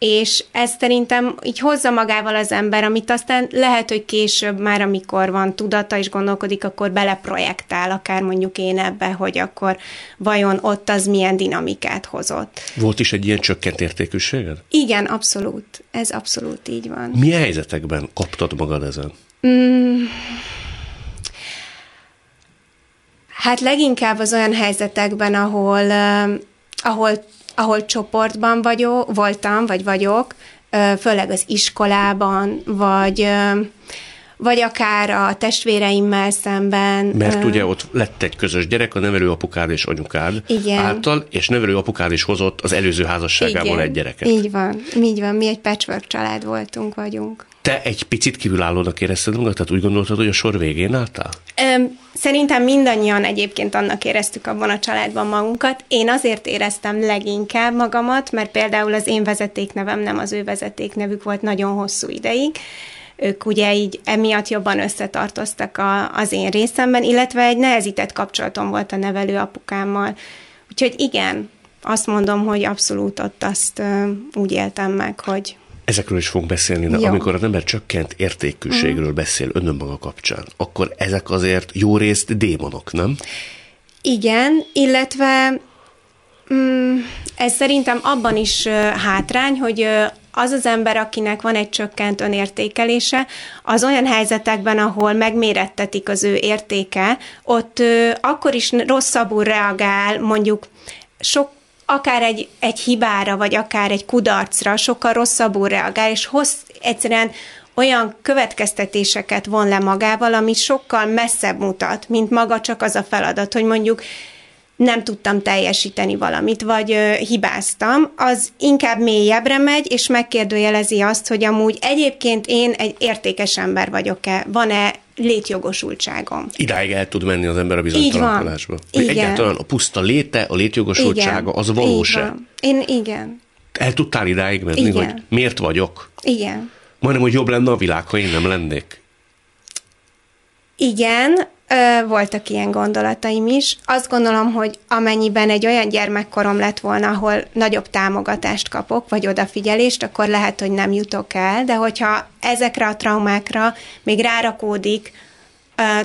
és ez szerintem így hozza magával az ember, amit aztán lehet, hogy később már, amikor van tudata és gondolkodik, akkor beleprojektál, akár mondjuk én ebbe, hogy akkor vajon ott az milyen dinamikát hozott. Volt is egy ilyen csökkent értékűséged? Igen, abszolút. Ez abszolút így van. Milyen helyzetekben kaptad magad ezen? Mm, hát leginkább az olyan helyzetekben, ahol, uh, ahol ahol csoportban vagyok, voltam, vagy vagyok, főleg az iskolában, vagy vagy akár a testvéreimmel szemben. Mert ugye ott lett egy közös gyerek, a nevelőapukád és anyukád Igen. által, és nevelőapukád is hozott az előző házasságából Igen. egy gyereket. Így van, így van, mi egy patchwork család voltunk, vagyunk. Te egy picit kívülállónak érezted magad, tehát úgy gondoltad, hogy a sor végén álltál? Öm, szerintem mindannyian egyébként annak éreztük abban a családban magunkat. Én azért éreztem leginkább magamat, mert például az én vezetéknevem nem az ő vezetéknevük volt nagyon hosszú ideig, ők ugye így emiatt jobban összetartoztak a, az én részemben, illetve egy nehezített kapcsolatom volt a nevelő apukámmal. Úgyhogy igen, azt mondom, hogy abszolút ott azt uh, úgy éltem meg, hogy Ezekről is fogunk beszélni, de jó. amikor az ember csökkent értékűségről mm. beszél önmaga kapcsán, akkor ezek azért jó részt démonok, nem? Igen, illetve mm, ez szerintem abban is hátrány, hogy az az ember, akinek van egy csökkent önértékelése, az olyan helyzetekben, ahol megmérettetik az ő értéke, ott ö, akkor is rosszabbul reagál, mondjuk sok akár egy, egy hibára, vagy akár egy kudarcra sokkal rosszabbul reagál, és hossz, egyszerűen olyan következtetéseket von le magával, ami sokkal messzebb mutat, mint maga csak az a feladat, hogy mondjuk nem tudtam teljesíteni valamit, vagy ö, hibáztam, az inkább mélyebbre megy, és megkérdőjelezi azt, hogy amúgy egyébként én egy értékes ember vagyok-e, van-e létjogosultságom. Idáig el tud menni az ember a bizonytalankodásba. Egyáltalán a puszta léte, a létjogosultsága, igen. az valóság. Én igen. El tudtál idáig menni, igen. hogy miért vagyok? Igen. Majdnem, hogy jobb lenne a világ, ha én nem lennék. Igen, voltak ilyen gondolataim is. Azt gondolom, hogy amennyiben egy olyan gyermekkorom lett volna, ahol nagyobb támogatást kapok, vagy odafigyelést, akkor lehet, hogy nem jutok el, de hogyha ezekre a traumákra még rárakódik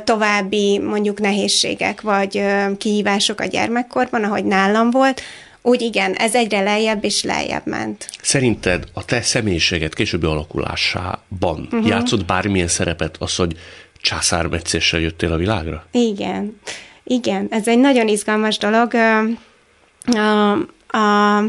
további mondjuk nehézségek, vagy kihívások a gyermekkorban, ahogy nálam volt, úgy igen, ez egyre lejjebb és lejjebb ment. Szerinted a te személyiséget későbbi alakulásában uh-huh. játszott bármilyen szerepet az, hogy császármetszéssel jöttél a világra? Igen, igen, ez egy nagyon izgalmas dolog. A, a,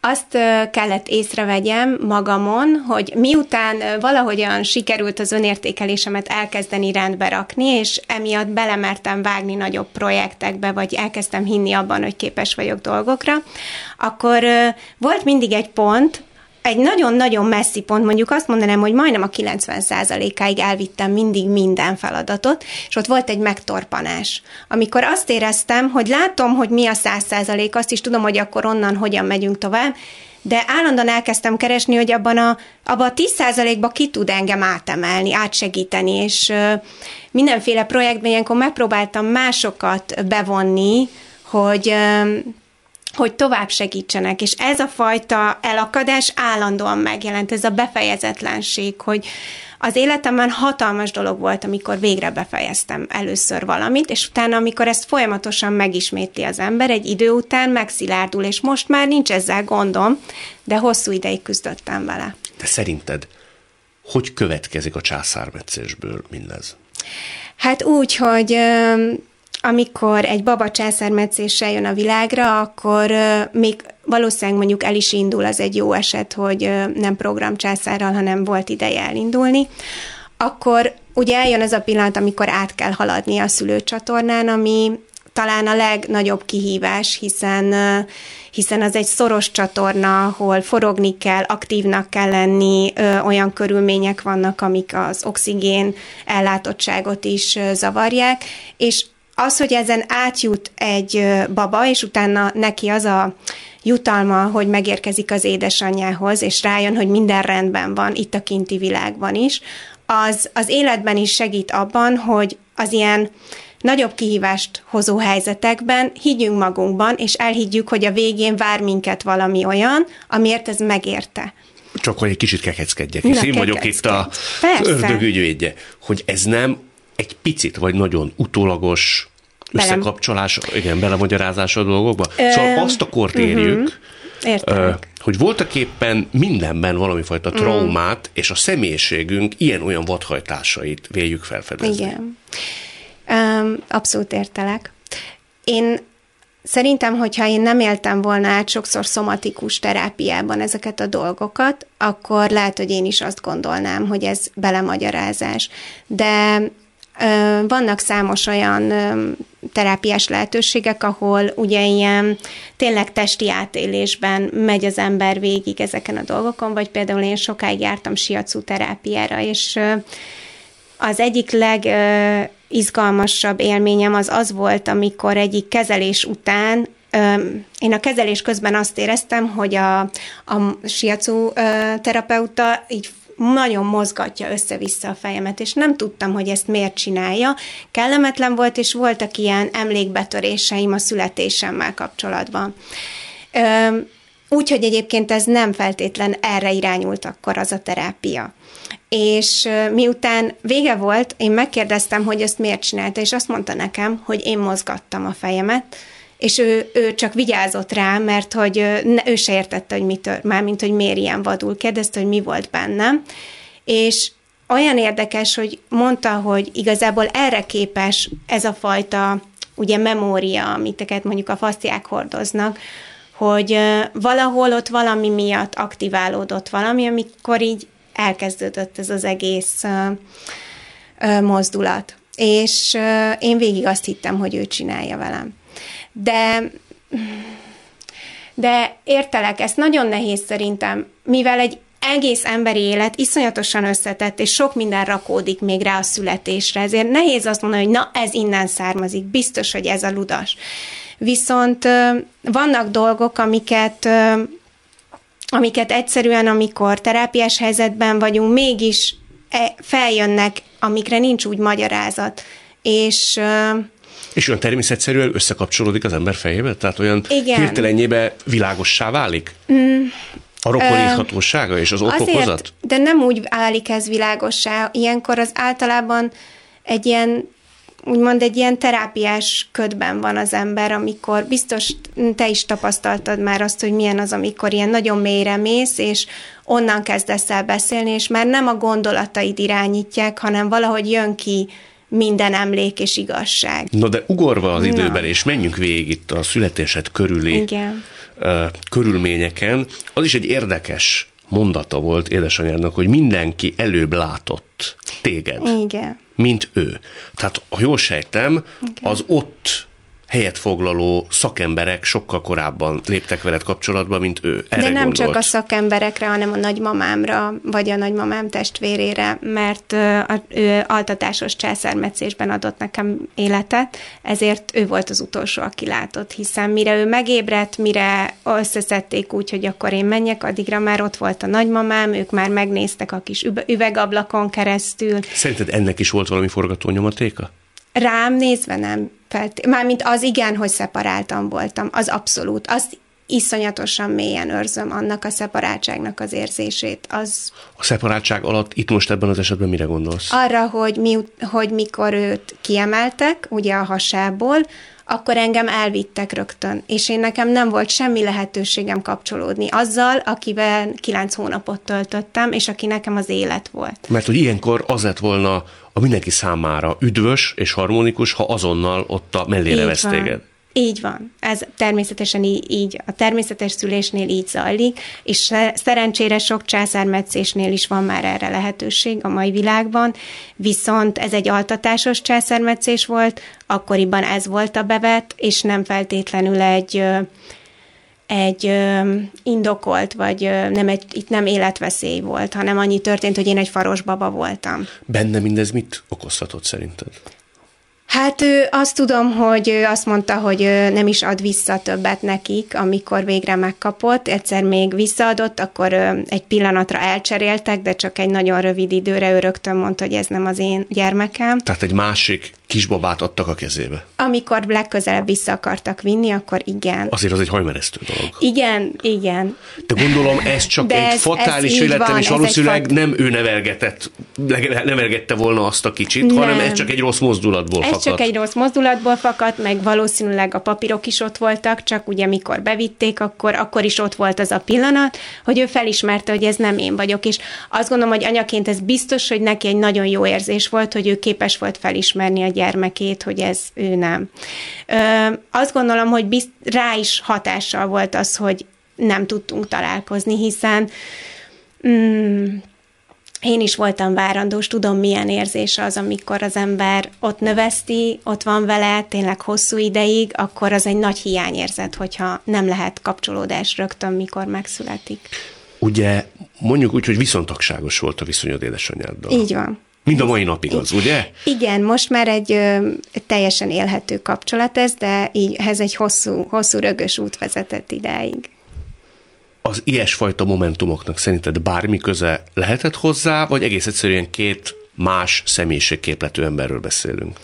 azt kellett észrevegyem magamon, hogy miután valahogyan sikerült az önértékelésemet elkezdeni rendbe rakni, és emiatt belemertem vágni nagyobb projektekbe, vagy elkezdtem hinni abban, hogy képes vagyok dolgokra, akkor volt mindig egy pont, egy nagyon-nagyon messzi pont, mondjuk azt mondanám, hogy majdnem a 90%-áig elvittem mindig minden feladatot, és ott volt egy megtorpanás. Amikor azt éreztem, hogy látom, hogy mi a 100%, azt is tudom, hogy akkor onnan hogyan megyünk tovább, de állandóan elkezdtem keresni, hogy abban a, abban a 10%-ba ki tud engem átemelni, átsegíteni, és mindenféle projektben ilyenkor megpróbáltam másokat bevonni, hogy hogy tovább segítsenek, és ez a fajta elakadás állandóan megjelent, ez a befejezetlenség, hogy az életemben hatalmas dolog volt, amikor végre befejeztem először valamit, és utána, amikor ezt folyamatosan megismétli az ember, egy idő után megszilárdul, és most már nincs ezzel gondom, de hosszú ideig küzdöttem vele. De szerinted hogy következik a császármetszésből mindez? Hát úgy, hogy amikor egy baba császármetszéssel jön a világra, akkor még valószínűleg mondjuk el is indul, az egy jó eset, hogy nem programcsászárral, hanem volt ideje elindulni, akkor ugye eljön az a pillanat, amikor át kell haladni a szülőcsatornán, ami talán a legnagyobb kihívás, hiszen hiszen az egy szoros csatorna, ahol forogni kell, aktívnak kell lenni, olyan körülmények vannak, amik az oxigén ellátottságot is zavarják, és az, hogy ezen átjut egy baba, és utána neki az a jutalma, hogy megérkezik az édesanyjához, és rájön, hogy minden rendben van, itt a kinti világban is, az az életben is segít abban, hogy az ilyen nagyobb kihívást hozó helyzetekben higgyünk magunkban, és elhiggyük, hogy a végén vár minket valami olyan, amiért ez megérte. Csak hogy egy kicsit kekeckedjek, hisz én vagyok itt a ördög ügyvédje, hogy ez nem egy picit vagy nagyon utólagos összekapcsolás, igen, belemagyarázás a dolgokba. Ö, szóval azt a kort érjük, uh-huh. hogy voltak éppen mindenben valami fajta mm. traumát, mm. és a személyiségünk ilyen-olyan vadhajtásait véljük felfedezni. Igen. Um, abszolút értelek. Én Szerintem, hogyha én nem éltem volna át sokszor szomatikus terápiában ezeket a dolgokat, akkor lehet, hogy én is azt gondolnám, hogy ez belemagyarázás. De vannak számos olyan terápiás lehetőségek, ahol ugye ilyen tényleg testi átélésben megy az ember végig ezeken a dolgokon, vagy például én sokáig jártam siacu terápiára, és az egyik leg izgalmasabb élményem az az volt, amikor egyik kezelés után én a kezelés közben azt éreztem, hogy a, a siacu terapeuta így nagyon mozgatja össze-vissza a fejemet, és nem tudtam, hogy ezt miért csinálja. Kellemetlen volt, és voltak ilyen emlékbetöréseim a születésemmel kapcsolatban. Úgyhogy egyébként ez nem feltétlen erre irányult akkor az a terápia és miután vége volt, én megkérdeztem, hogy ezt miért csinálta, és azt mondta nekem, hogy én mozgattam a fejemet, és ő, ő csak vigyázott rá, mert hogy ne, ő se értette, hogy mitől, mármint, hogy miért ilyen vadul. Kérdezte, hogy mi volt bennem, és olyan érdekes, hogy mondta, hogy igazából erre képes ez a fajta ugye memória, amit mondjuk a fasztiák hordoznak, hogy valahol ott valami miatt aktiválódott valami, amikor így elkezdődött ez az egész mozdulat. És én végig azt hittem, hogy ő csinálja velem. De de értelek, ezt nagyon nehéz szerintem, mivel egy egész emberi élet iszonyatosan összetett, és sok minden rakódik még rá a születésre, ezért nehéz azt mondani, hogy na, ez innen származik, biztos, hogy ez a ludas. Viszont vannak dolgok, amiket amiket egyszerűen, amikor terápiás helyzetben vagyunk, mégis e, feljönnek, amikre nincs úgy magyarázat. És és olyan természetszerűen összekapcsolódik az ember fejébe? Tehát olyan Igen. hirtelenjébe világossá válik? Mm. A rokoníthatósága és az okokozat? de nem úgy válik ez világossá. Ilyenkor az általában egy ilyen úgymond egy ilyen terápiás ködben van az ember, amikor biztos te is tapasztaltad már azt, hogy milyen az, amikor ilyen nagyon mélyre mész, és onnan kezdesz el beszélni, és már nem a gondolataid irányítják, hanem valahogy jön ki minden emlék és igazság. No de ugorva az időben, Na. és menjünk végig itt a születésed körüli Igen. Uh, körülményeken, az is egy érdekes mondata volt édesanyádnak, hogy mindenki előbb látott téged. Igen mint ő. Tehát, ha jól sejtem, okay. az ott helyet foglaló szakemberek sokkal korábban léptek veled kapcsolatba, mint ő. Erre De nem gondolt. csak a szakemberekre, hanem a nagymamámra, vagy a nagymamám testvérére, mert ő altatásos császármetszésben adott nekem életet, ezért ő volt az utolsó, aki látott, hiszen mire ő megébredt, mire összeszedték úgy, hogy akkor én menjek, addigra már ott volt a nagymamám, ők már megnéztek a kis üvegablakon keresztül. Szerinted ennek is volt valami forgatónyomatéka? Rám nézve nem felt, mármint az igen, hogy szeparáltam voltam, az abszolút. Azt iszonyatosan mélyen őrzöm annak a szeparáltságnak az érzését. Az... A szeparáltság alatt itt most ebben az esetben mire gondolsz? Arra, hogy, mi, hogy mikor őt kiemeltek, ugye a hasából, akkor engem elvittek rögtön, és én nekem nem volt semmi lehetőségem kapcsolódni azzal, akivel kilenc hónapot töltöttem, és aki nekem az élet volt. Mert hogy ilyenkor az lett volna a mindenki számára üdvös és harmonikus, ha azonnal ott a mellére vesz téged. Így van. Ez természetesen így, így, a természetes szülésnél így zajlik, és szerencsére sok császármetszésnél is van már erre lehetőség a mai világban, viszont ez egy altatásos császármetszés volt, akkoriban ez volt a bevet, és nem feltétlenül egy egy ö, indokolt, vagy ö, nem egy, itt nem életveszély volt, hanem annyi történt, hogy én egy faros baba voltam. Benne mindez mit okozhatott szerinted? Hát ő azt tudom, hogy ő azt mondta, hogy ő nem is ad vissza többet nekik, amikor végre megkapott. Egyszer még visszaadott, akkor egy pillanatra elcseréltek, de csak egy nagyon rövid időre ő rögtön mondta, hogy ez nem az én gyermekem. Tehát egy másik kisbabát adtak a kezébe. Amikor legközelebb vissza akartak vinni, akkor igen. Azért az egy hajmeresztő dolog. Igen, igen. De gondolom ez csak De egy ez, fatális ez és valószínűleg fat... nem ő nevelgetett, nevelgette volna azt a kicsit, nem. hanem ez csak egy rossz mozdulatból ez fakadt. csak egy rossz mozdulatból fakadt, meg valószínűleg a papírok is ott voltak, csak ugye mikor bevitték, akkor, akkor is ott volt az a pillanat, hogy ő felismerte, hogy ez nem én vagyok, és azt gondolom, hogy anyaként ez biztos, hogy neki egy nagyon jó érzés volt, hogy ő képes volt felismerni a gyermekét, hogy ez ő nem. Ö, azt gondolom, hogy bizt, rá is hatással volt az, hogy nem tudtunk találkozni, hiszen mm, én is voltam várandós, tudom, milyen érzés az, amikor az ember ott növeszti, ott van vele tényleg hosszú ideig, akkor az egy nagy hiányérzet, hogyha nem lehet kapcsolódás rögtön, mikor megszületik. Ugye mondjuk úgy, hogy viszontagságos volt a viszonyod édesanyáddal. Így van. Mind a mai napig az, ugye? Igen, most már egy ö, teljesen élhető kapcsolat ez, de így ez egy hosszú, hosszú rögös út vezetett idáig. Az ilyesfajta momentumoknak szerinted bármi köze lehetett hozzá, vagy egész egyszerűen két más személyiségképletű emberről beszélünk?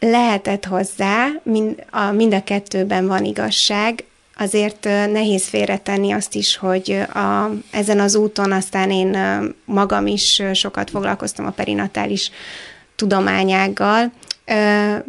Lehetett hozzá, mind a, mind a kettőben van igazság azért nehéz félretenni azt is, hogy a, ezen az úton aztán én magam is sokat foglalkoztam a perinatális tudományággal,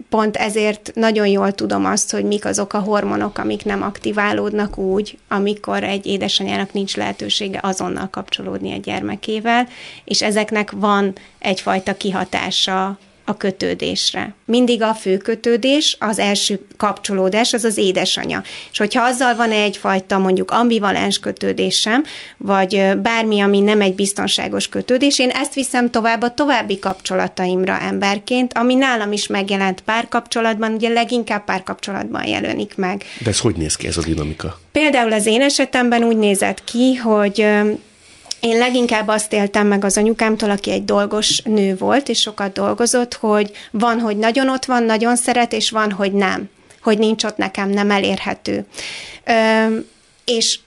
Pont ezért nagyon jól tudom azt, hogy mik azok a hormonok, amik nem aktiválódnak úgy, amikor egy édesanyának nincs lehetősége azonnal kapcsolódni a gyermekével, és ezeknek van egyfajta kihatása a kötődésre. Mindig a fő kötődés, az első kapcsolódás, az az édesanya. És hogyha azzal van egyfajta mondjuk ambivalens kötődésem, vagy bármi, ami nem egy biztonságos kötődés, én ezt viszem tovább a további kapcsolataimra emberként, ami nálam is megjelent párkapcsolatban, ugye leginkább párkapcsolatban jelenik meg. De ez hogy néz ki ez a dinamika? Például az én esetemben úgy nézett ki, hogy én leginkább azt éltem meg az anyukámtól, aki egy dolgos nő volt, és sokat dolgozott, hogy van, hogy nagyon ott van, nagyon szeret, és van, hogy nem. Hogy nincs ott nekem, nem elérhető. Ö, és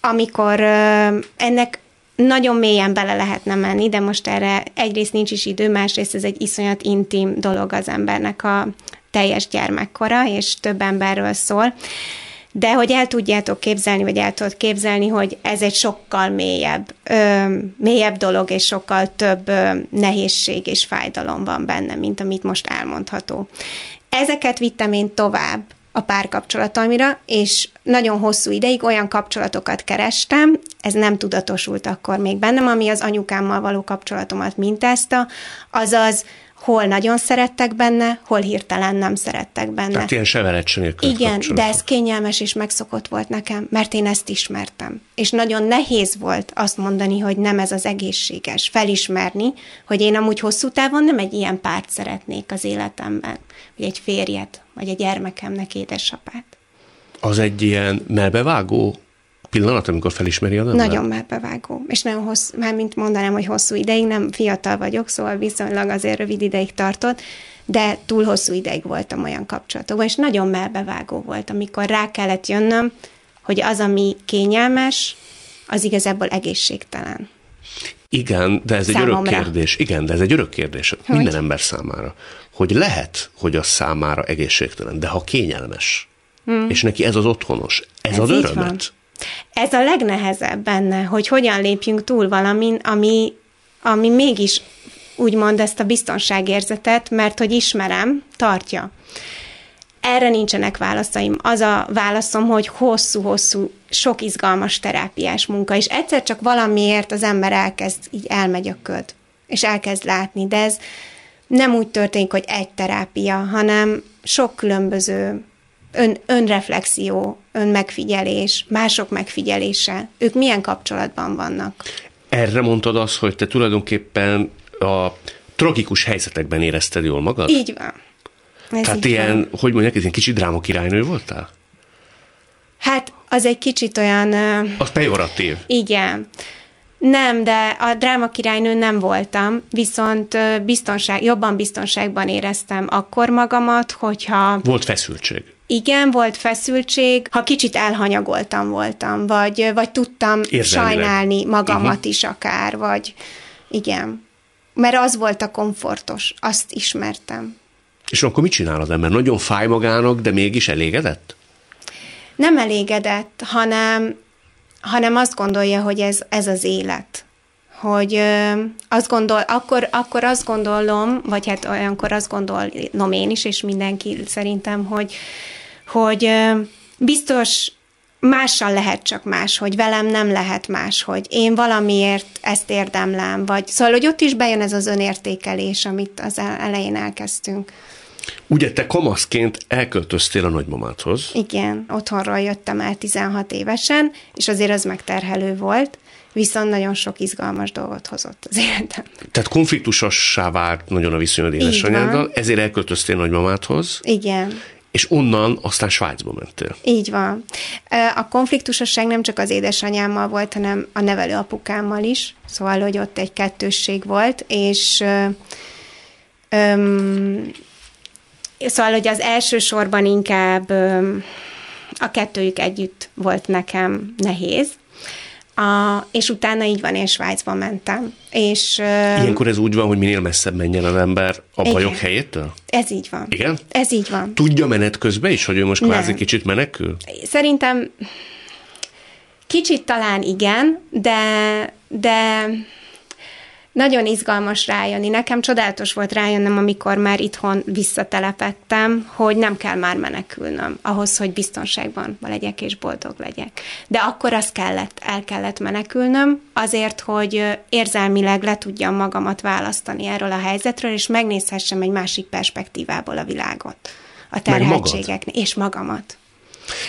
amikor ö, ennek nagyon mélyen bele lehetne menni, de most erre egyrészt nincs is idő, másrészt ez egy iszonyat intim dolog az embernek a teljes gyermekkora, és több emberről szól de hogy el tudjátok képzelni, vagy el tudod képzelni, hogy ez egy sokkal mélyebb, ö, mélyebb dolog, és sokkal több ö, nehézség és fájdalom van benne, mint amit most elmondható. Ezeket vittem én tovább a párkapcsolatomra, és nagyon hosszú ideig olyan kapcsolatokat kerestem, ez nem tudatosult akkor még bennem, ami az anyukámmal való kapcsolatomat mintázta, azaz hol nagyon szerettek benne, hol hirtelen nem szerettek benne. Tehát ilyen sevelet nélkül Igen, de ez kényelmes és megszokott volt nekem, mert én ezt ismertem. És nagyon nehéz volt azt mondani, hogy nem ez az egészséges. Felismerni, hogy én amúgy hosszú távon nem egy ilyen párt szeretnék az életemben, vagy egy férjet, vagy egy gyermekemnek édesapát. Az egy ilyen melbevágó pillanat, amikor felismeri a ember? Nagyon megbevágó. És nagyon hosszú, már mint mondanám, hogy hosszú ideig, nem fiatal vagyok, szóval viszonylag azért rövid ideig tartott, de túl hosszú ideig voltam olyan kapcsolatokban, és nagyon melbevágó volt, amikor rá kellett jönnöm, hogy az, ami kényelmes, az igazából egészségtelen. Igen, de ez Számomra. egy örök kérdés. Igen, de ez egy örök kérdés hogy? minden ember számára. Hogy lehet, hogy az számára egészségtelen, de ha kényelmes, hmm. és neki ez az otthonos, ez, ez az örömet, van. Ez a legnehezebb benne, hogy hogyan lépjünk túl valamin, ami, ami mégis úgymond ezt a biztonságérzetet, mert hogy ismerem, tartja. Erre nincsenek válaszaim. Az a válaszom, hogy hosszú-hosszú, sok izgalmas terápiás munka, és egyszer csak valamiért az ember elkezd, így elmegy a köd, és elkezd látni, de ez nem úgy történik, hogy egy terápia, hanem sok különböző ön, önreflexió, önmegfigyelés, mások megfigyelése, ők milyen kapcsolatban vannak? Erre mondtad azt, hogy te tulajdonképpen a tragikus helyzetekben érezted jól magad? Így van. Ez Tehát ilyen, van. hogy mondják, ez ilyen kicsi dráma királynő voltál? Hát, az egy kicsit olyan... Az pejoratív. Igen. Nem, de a dráma királynő nem voltam, viszont biztonság, jobban biztonságban éreztem akkor magamat, hogyha... Volt feszültség. Igen, volt feszültség, ha kicsit elhanyagoltam voltam, vagy, vagy tudtam Érzelmileg. sajnálni magamat uh-huh. is akár, vagy igen. Mert az volt a komfortos, azt ismertem. És akkor mit csinál az ember? Nagyon fáj magának, de mégis elégedett? Nem elégedett, hanem, hanem azt gondolja, hogy ez, ez az élet. Hogy ö, azt gondol, akkor, akkor azt gondolom, vagy hát olyankor azt gondolom én is, és mindenki szerintem, hogy, hogy biztos mással lehet csak más, hogy velem nem lehet más, hogy én valamiért ezt érdemlem, vagy szóval, hogy ott is bejön ez az önértékelés, amit az elején elkezdtünk. Ugye te kamaszként elköltöztél a nagymamádhoz? Igen, otthonról jöttem el 16 évesen, és azért az megterhelő volt, viszont nagyon sok izgalmas dolgot hozott az életem. Tehát konfliktusossá vált nagyon a viszonyod édesanyáddal, ezért elköltöztél nagymamádhoz. Igen. És onnan aztán Svájcba mentél. Így van. A konfliktusosság nem csak az édesanyámmal volt, hanem a nevelő apukámmal is, szóval, hogy ott egy kettősség volt, és öm, Szóval, hogy az első sorban inkább a kettőjük együtt volt nekem nehéz, a, és utána így van, én Svájcba mentem. És, Ilyenkor ez úgy van, hogy minél messzebb menjen az ember a igen. bajok helyétől? Ez így van. Igen? Ez így van. Tudja menet közben is, hogy ő most kvázi Nem. kicsit menekül? Szerintem kicsit talán igen, de, de nagyon izgalmas rájönni. Nekem csodálatos volt rájönnöm, amikor már itthon visszatelepettem, hogy nem kell már menekülnöm ahhoz, hogy biztonságban legyek és boldog legyek. De akkor az kellett, el kellett menekülnöm azért, hogy érzelmileg le tudjam magamat választani erről a helyzetről, és megnézhessem egy másik perspektívából a világot. A terheltségek és magamat.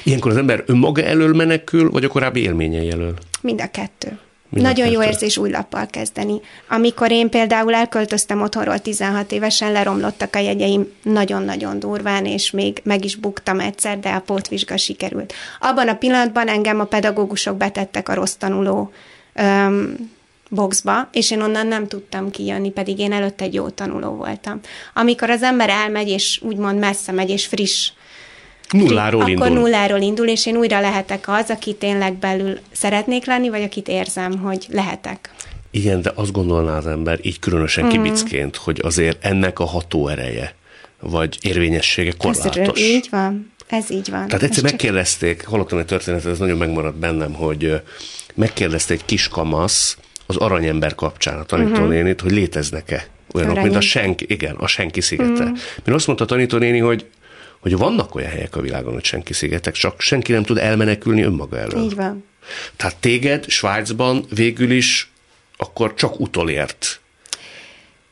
Ilyenkor az ember önmaga elől menekül, vagy a korábbi élményei elől? Mind a kettő. Nagyon jó érzés új lappal kezdeni. Amikor én például elköltöztem otthonról 16 évesen, leromlottak a jegyeim nagyon-nagyon durván, és még meg is buktam egyszer, de a pótvizsga sikerült. Abban a pillanatban engem a pedagógusok betettek a rossz tanuló öm, boxba, és én onnan nem tudtam kijönni, pedig én előtte egy jó tanuló voltam. Amikor az ember elmegy, és úgymond messze megy, és friss Nulláról akkor indul. nulláról indul, és én újra lehetek az, aki tényleg belül szeretnék lenni, vagy akit érzem, hogy lehetek. Igen, de azt gondolná az ember, így különösen mm. kibicként, hogy azért ennek a hatóereje, vagy érvényessége korlátos. Ez így van. Ez így van. Tehát egyszer ez megkérdezték, csak... hallottam egy történetet, ez nagyon megmaradt bennem, hogy megkérdezte egy kiskamasz az aranyember kapcsán a tanítónénit, uh-huh. hogy léteznek-e olyanok, Aranyember. mint a senki, igen, a senki szigete. Uh-huh. Mert azt mondta a tanítónéni, hogy hogy vannak olyan helyek a világon, hogy senki szigetek, csak senki nem tud elmenekülni önmaga elől. Így van. Tehát téged Svájcban végül is akkor csak utolért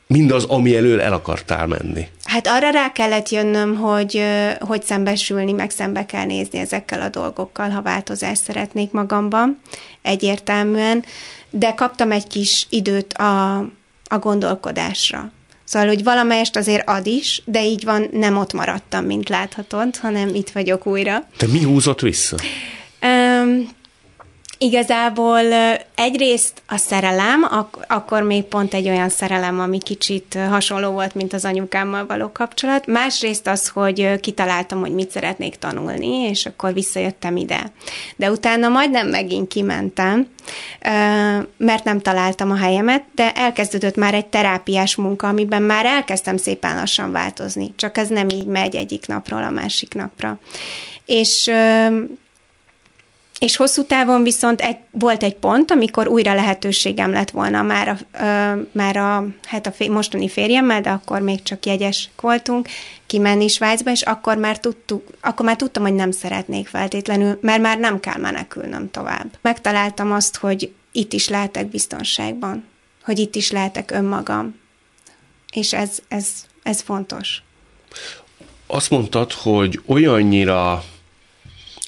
mindaz, ami elől el akartál menni. Hát arra rá kellett jönnöm, hogy hogy szembesülni, meg szembe kell nézni ezekkel a dolgokkal, ha változást szeretnék magamban, egyértelműen, de kaptam egy kis időt a, a gondolkodásra. Szóval, hogy valamelyest azért ad is, de így van, nem ott maradtam, mint láthatod, hanem itt vagyok újra. Te mi húzott vissza? Um, Igazából egyrészt a szerelem, ak- akkor még pont egy olyan szerelem, ami kicsit hasonló volt, mint az anyukámmal való kapcsolat. Másrészt az, hogy kitaláltam, hogy mit szeretnék tanulni, és akkor visszajöttem ide. De utána majdnem megint kimentem, mert nem találtam a helyemet, de elkezdődött már egy terápiás munka, amiben már elkezdtem szépen lassan változni. Csak ez nem így megy egyik napról a másik napra. És és hosszú távon viszont egy, volt egy pont, amikor újra lehetőségem lett volna már a, ö, már a, hát a fé, mostani férjemmel, de akkor még csak jegyes voltunk, kimenni Svájcba, és akkor már, tudtuk, akkor már tudtam, hogy nem szeretnék feltétlenül, mert már nem kell menekülnöm tovább. Megtaláltam azt, hogy itt is lehetek biztonságban, hogy itt is lehetek önmagam, és ez, ez, ez fontos. Azt mondtad, hogy olyannyira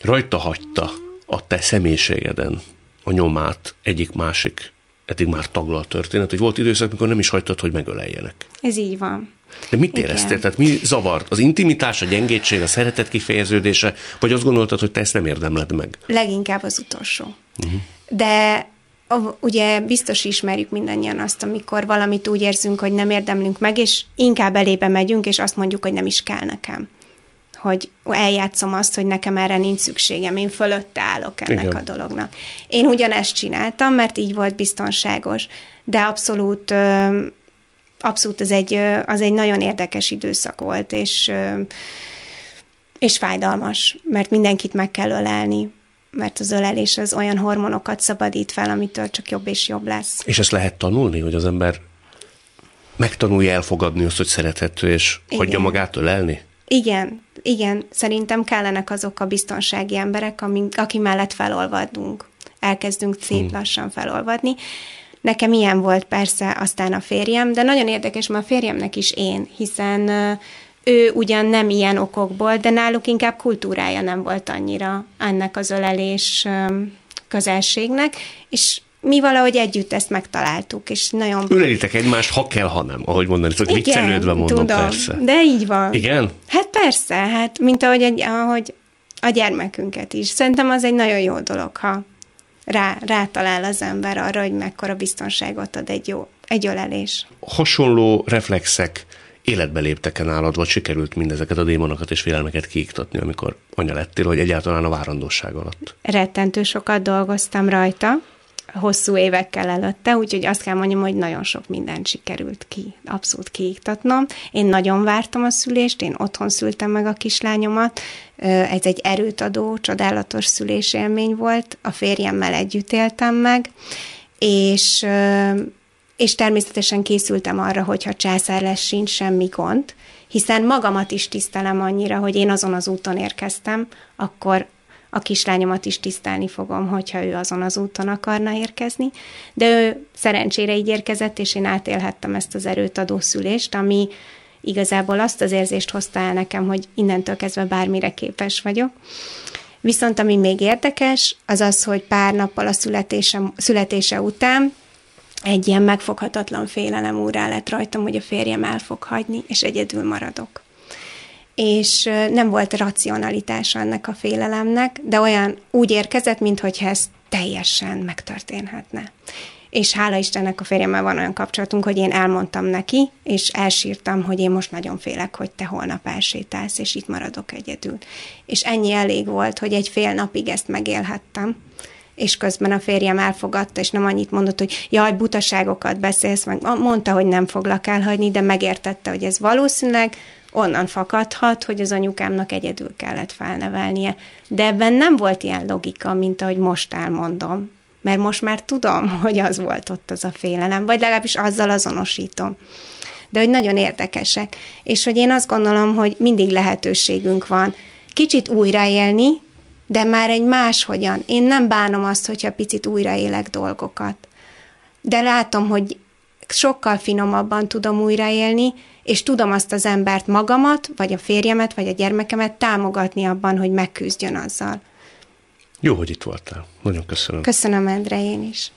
rajta hagyta a te személyiségeden a nyomát egyik-másik eddig már taglalt történet, hogy volt időszak, amikor nem is hagytad, hogy megöleljenek. Ez így van. De mit éreztél? Igen. Tehát mi zavart? Az intimitás, a gyengétség, a szeretet kifejeződése, vagy azt gondoltad, hogy te ezt nem érdemled meg? Leginkább az utolsó. Uh-huh. De ugye biztos ismerjük mindannyian azt, amikor valamit úgy érzünk, hogy nem érdemlünk meg, és inkább elébe megyünk, és azt mondjuk, hogy nem is kell nekem hogy eljátszom azt, hogy nekem erre nincs szükségem, én fölötte állok ennek Igen. a dolognak. Én ugyanezt csináltam, mert így volt biztonságos, de abszolút abszolút az egy, az egy nagyon érdekes időszak volt, és, és fájdalmas, mert mindenkit meg kell ölelni, mert az ölelés az olyan hormonokat szabadít fel, amitől csak jobb és jobb lesz. És ezt lehet tanulni, hogy az ember megtanulja elfogadni azt, hogy szerethető, és Igen. hagyja magát ölelni? Igen, igen, szerintem kellenek azok a biztonsági emberek, amink, aki mellett felolvadunk. Elkezdünk szép hmm. lassan felolvadni. Nekem ilyen volt persze aztán a férjem, de nagyon érdekes, mert a férjemnek is én, hiszen ő ugyan nem ilyen okokból, de náluk inkább kultúrája nem volt annyira ennek az ölelés közelségnek, és mi valahogy együtt ezt megtaláltuk, és nagyon... Ölelitek egymást, ha kell, ha nem, ahogy mondani, csak viccelődve mondom, tudom, persze. de így van. Igen? Hát persze, hát mint ahogy, egy, ahogy a gyermekünket is. Szerintem az egy nagyon jó dolog, ha rá, rátalál az ember arra, hogy mekkora biztonságot ad egy jó, egy ölelés. Hasonló reflexek életbe léptek-e nálad, vagy sikerült mindezeket a démonokat és félelmeket kiiktatni, amikor anya lettél, hogy egyáltalán a várandóság alatt? Rettentő sokat dolgoztam rajta, hosszú évekkel előtte, úgyhogy azt kell mondjam, hogy nagyon sok mindent sikerült ki, abszolút kiiktatnom. Én nagyon vártam a szülést, én otthon szültem meg a kislányomat, ez egy erőt adó, csodálatos szülésélmény volt, a férjemmel együtt éltem meg, és, és természetesen készültem arra, hogyha császár lesz, sincs semmi gond, hiszen magamat is tisztelem annyira, hogy én azon az úton érkeztem, akkor a kislányomat is tisztelni fogom, hogyha ő azon az úton akarna érkezni. De ő szerencsére így érkezett, és én átélhettem ezt az erőt adó szülést, ami igazából azt az érzést hozta el nekem, hogy innentől kezdve bármire képes vagyok. Viszont ami még érdekes, az az, hogy pár nappal a születése, születése után egy ilyen megfoghatatlan félelem úrá lett rajtam, hogy a férjem el fog hagyni, és egyedül maradok és nem volt racionalitása ennek a félelemnek, de olyan úgy érkezett, mintha ez teljesen megtörténhetne. És hála Istennek a férjemmel van olyan kapcsolatunk, hogy én elmondtam neki, és elsírtam, hogy én most nagyon félek, hogy te holnap elsétálsz, és itt maradok egyedül. És ennyi elég volt, hogy egy fél napig ezt megélhettem, és közben a férjem elfogadta, és nem annyit mondott, hogy jaj, butaságokat beszélsz, meg mondta, hogy nem foglak elhagyni, de megértette, hogy ez valószínűleg onnan fakadhat, hogy az anyukámnak egyedül kellett felnevelnie. De ebben nem volt ilyen logika, mint ahogy most elmondom. Mert most már tudom, [LAUGHS] hogy az volt ott az a félelem, vagy legalábbis azzal azonosítom. De hogy nagyon érdekesek. És hogy én azt gondolom, hogy mindig lehetőségünk van kicsit újraélni, de már egy máshogyan. Én nem bánom azt, hogyha picit újraélek dolgokat. De látom, hogy sokkal finomabban tudom újraélni, és tudom azt az embert magamat, vagy a férjemet, vagy a gyermekemet támogatni abban, hogy megküzdjön azzal. Jó, hogy itt voltál. Nagyon köszönöm. Köszönöm, Endre, én is.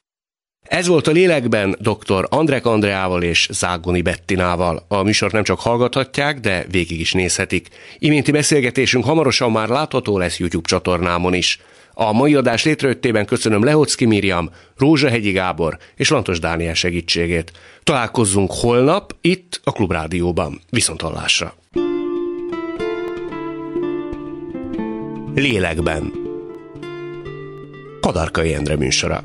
Ez volt a lélekben dr. Andrek Andreával és Zágoni Bettinával. A műsort nem csak hallgathatják, de végig is nézhetik. Iménti beszélgetésünk hamarosan már látható lesz YouTube csatornámon is. A mai adás létrejöttében köszönöm Lehocki Miriam, Rózsahegyi Gábor és Lantos Dániel segítségét. Találkozzunk holnap itt a Klubrádióban. Viszont hallásra! Lélekben Kadarkai Endre műsora